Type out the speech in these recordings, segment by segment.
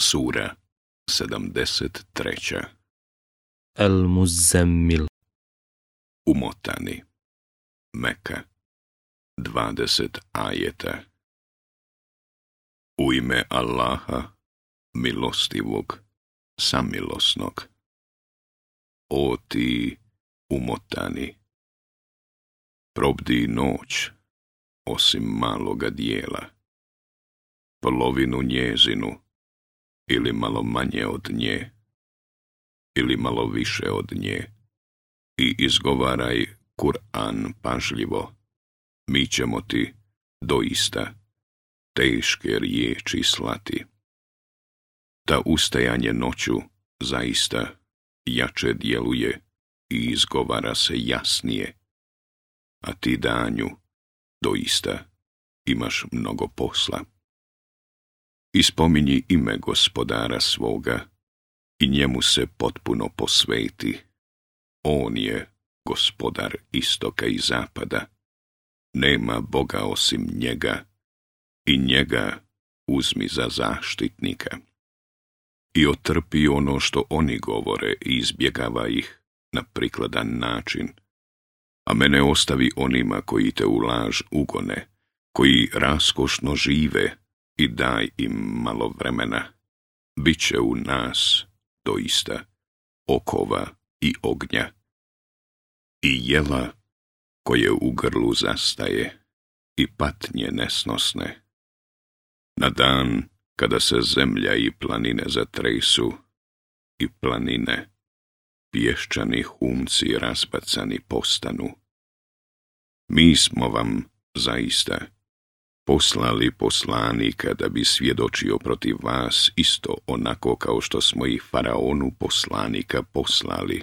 Sura 73. El muzemmil Umotani Meka 20 ajeta U ime Allaha, milostivog, samilosnog. O ti, umotani, probdi noć, osim maloga dijela, polovinu njezinu, ili malo manje od nje, ili malo više od nje, i izgovaraj Kur'an pažljivo. Mi ćemo ti, doista, teške riječi slati. Ta ustajanje noću zaista jače djeluje i izgovara se jasnije, a ti danju doista imaš mnogo posla i spominji ime gospodara svoga i njemu se potpuno posveti. On je gospodar istoka i zapada. Nema Boga osim njega i njega uzmi za zaštitnika. I otrpi ono što oni govore i izbjegava ih na prikladan način, a mene ostavi onima koji te u laž ugone, koji raskošno žive i daj im malo vremena. Biće u nas, doista, okova i ognja. I jela koje u grlu zastaje i patnje nesnosne. Na dan kada se zemlja i planine zatresu i planine, pješčani humci raspacani postanu. Mi smo vam zaista poslali poslanika da bi svjedočio protiv vas isto onako kao što smo i faraonu poslanika poslali.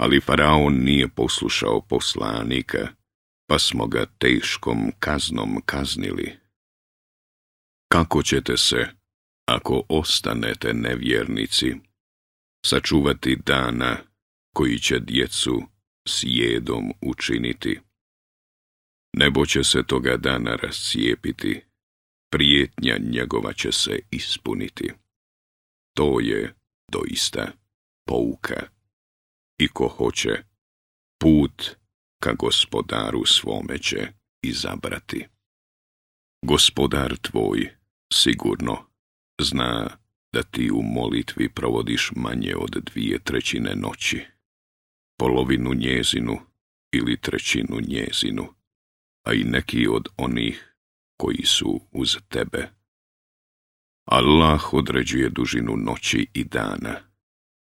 Ali faraon nije poslušao poslanika, pa smo ga teškom kaznom kaznili. Kako ćete se, ako ostanete nevjernici, sačuvati dana koji će djecu sjedom učiniti? Nebo će se toga dana rascijepiti, prijetnja njegova će se ispuniti. To je doista pouka. I ko hoće, put ka gospodaru svome će izabrati. Gospodar tvoj sigurno zna da ti u molitvi provodiš manje od dvije trećine noći, polovinu njezinu ili trećinu njezinu a i neki od onih koji su uz tebe. Allah određuje dužinu noći i dana.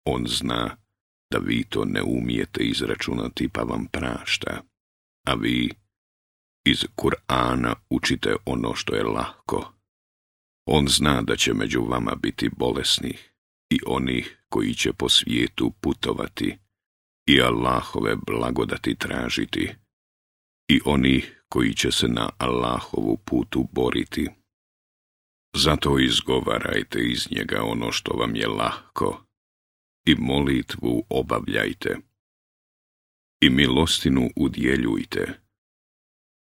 On zna da vi to ne umijete izračunati pa vam prašta, a vi iz Kur'ana učite ono što je lahko. On zna da će među vama biti bolesnih i onih koji će po svijetu putovati i Allahove blagodati tražiti i oni koji će se na Allahovu putu boriti. Zato izgovarajte iz njega ono što vam je lahko i molitvu obavljajte i milostinu udjeljujte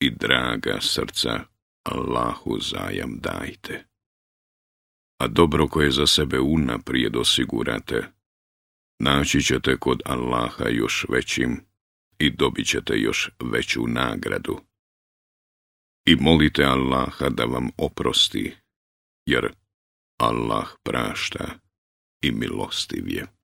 i draga srca Allahu zajam dajte. A dobro koje za sebe unaprijed osigurate, naći ćete kod Allaha još većim i dobit ćete još veću nagradu. I molite Allaha da vam oprosti, jer Allah prašta i milostiv je.